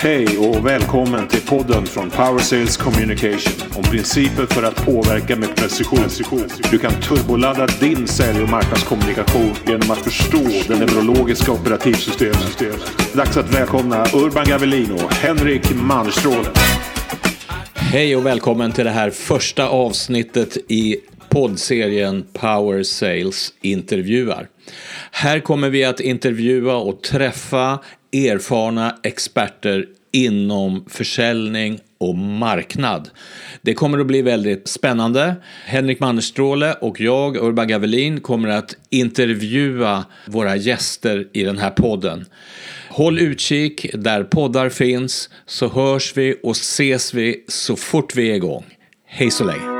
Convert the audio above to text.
Hej och välkommen till podden från Power Sales Communication om principer för att påverka med precision. Du kan turboladda din sälj och marknadskommunikation genom att förstå det neurologiska operativsystemet. Dags att välkomna Urban Gavelin och Henrik Malmstråle. Hej och välkommen till det här första avsnittet i poddserien Power Sales intervjuar. Här kommer vi att intervjua och träffa erfarna experter inom försäljning och marknad. Det kommer att bli väldigt spännande. Henrik Mannerstråle och jag, Urban Gavelin, kommer att intervjua våra gäster i den här podden. Håll utkik där poddar finns så hörs vi och ses vi så fort vi är igång. Hej så länge!